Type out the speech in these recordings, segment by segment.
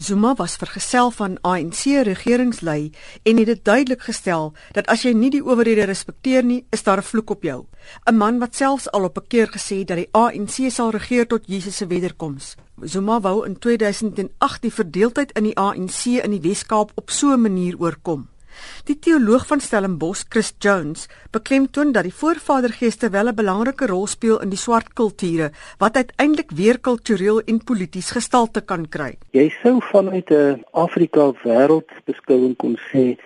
Zuma was vergesel van ANC regeringslei en het dit duidelik gestel dat as jy nie die owerhede respekteer nie, is daar 'n vloek op jou. 'n Man wat selfs al op 'n keer gesê dat die ANC sal regeer tot Jesus se wederkoms. Zuma wou in 2008 die verdeeldheid in die ANC in die Wes-Kaap op so 'n manier oorkom. Die teoloog van Stellenbosch, Chris Jones, beklemtoon dat die voorvadergeeste wel 'n belangrike rol speel in die swart kulture wat uiteindelik weer kultureel en polities gestalte kan kry. Jy sou vanuit 'n Afrika wêreldbeskouing kon sê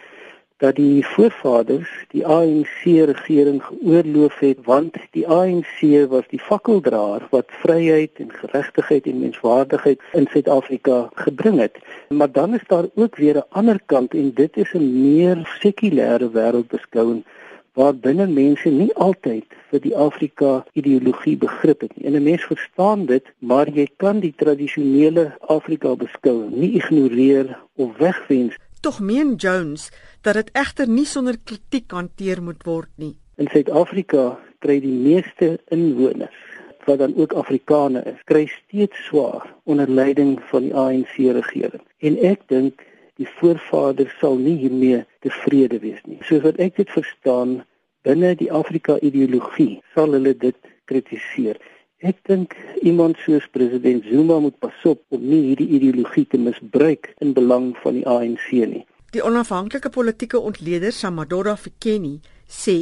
dat die voorvaders die ANC regering geoorloof het want die ANC was die fakkeldraer wat vryheid en geregtigheid en menswaardigheid in Suid-Afrika gebring het. Maar dan is daar ook weer 'n ander kant en dit is 'n meer sekulêre wêreldbeskouing waar binne mense nie altyd vir die Afrika ideologie begrip het nie. En 'n mens verstaan dit, maar jy kan die tradisionele Afrika beskouing nie ignoreer of wegwens Tog meen Jones dat dit egter nie sonder kritiek hanteer moet word nie. In Suid-Afrika kry die meeste inwoners wat dan ook Afrikaners is, kry steeds swaar onder leiding van die ANC regering. En ek dink die voorvaders sal nie hiermee tevrede wees nie. Soos wat ek dit verstaan, binne die Afrika ideologie sal hulle dit kritiseer. Ek dink iemand soos president Zuma moet pasop om nie hierdie ideologie te misbruik in belang van die ANC nie. Die onafhanklike politieke ontleder Samadora Fikeni sê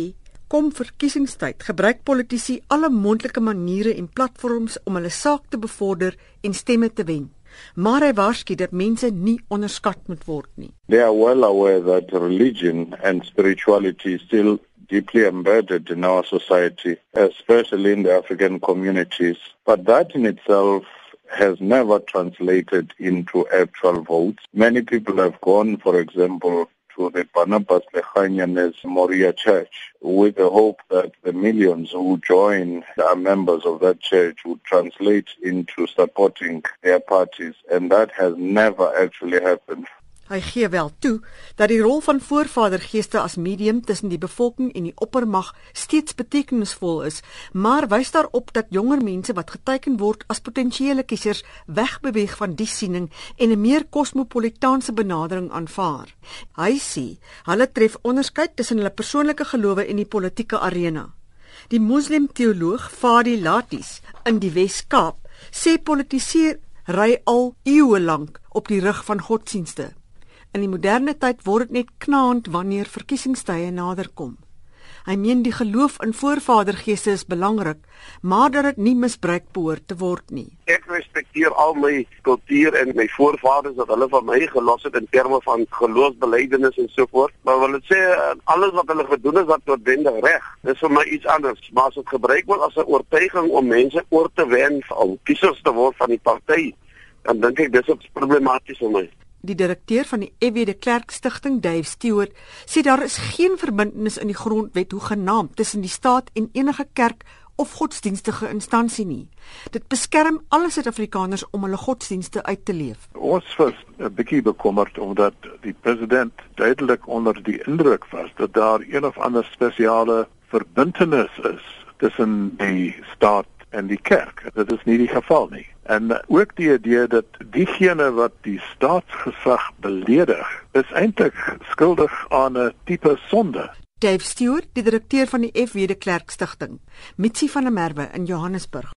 kom verkiesingstyd gebruik politici alle moontlike maniere en platforms om hulle saak te bevorder en stemme te wen. Maar hy waarsku dat mense nie onderskat moet word nie. They are well aware that religion and spirituality still deeply embedded in our society, especially in the African communities. But that in itself has never translated into actual votes. Many people have gone, for example, to the Barnabas Lehanyanes Moria Church with the hope that the millions who join are members of that church would translate into supporting their parties. And that has never actually happened. Hy gee wel toe dat die rol van voorvadergeeste as medium tussen die bevolking en die oppermag steeds betekenisvol is, maar wys daarop dat jonger mense wat geteken word as potensiële kiesers wegbeweeg van die siening en 'n meer kosmopolitaanse benadering aanvaar. Hy sê hulle tref onderskeid tussen hulle persoonlike gelowe en die politieke arena. Die moslim teoloog Fadi Latis in die Wes-Kaap sê politiseer ry al eeue lank op die rug van godsdienste. In die moderne tyd word dit net knaand wanneer verkiesingstye naderkom. Hy meen die geloof in voorvadergeeste is belangrik, maar dat dit nie misbruik behoort te word nie. Ek respekteer al my kultuur en my voorvaders wat hulle van my gelos het in terme van geloofsbelijdenis en so voort, maar wil dit sê alles wat hulle gedoen het wat noodwendig reg. Dis vir my iets anders, maar as dit gebruik word as 'n oortuiging om mense oor te wen om kiesers te word van die party, dan dink ek dis 'n problematies vir my. Die direkteur van die F.W. de Klerk Stichting, Dave Stewart, sê daar is geen verbintenis in die grondwet hoegenaamd tussen die staat en enige kerk of godsdienstige instansie nie. Dit beskerm alle Suid-Afrikaners om hulle godsdienste uit te leef. Ons was 'n bietjie bekommerd omdat die president duidelik onder die indruk was dat daar een of ander spesiale verbintenis is tussen die staat en die kerk. Dit is nie die geval nie. En ook die idee dat diegene wat die staatsgesag beledig, is eintlik skuldig aan 'n tipe sonde. Dave Stewart, die direkteur van die FW de Klerk Stichting, Mitsi van der Merwe in Johannesburg.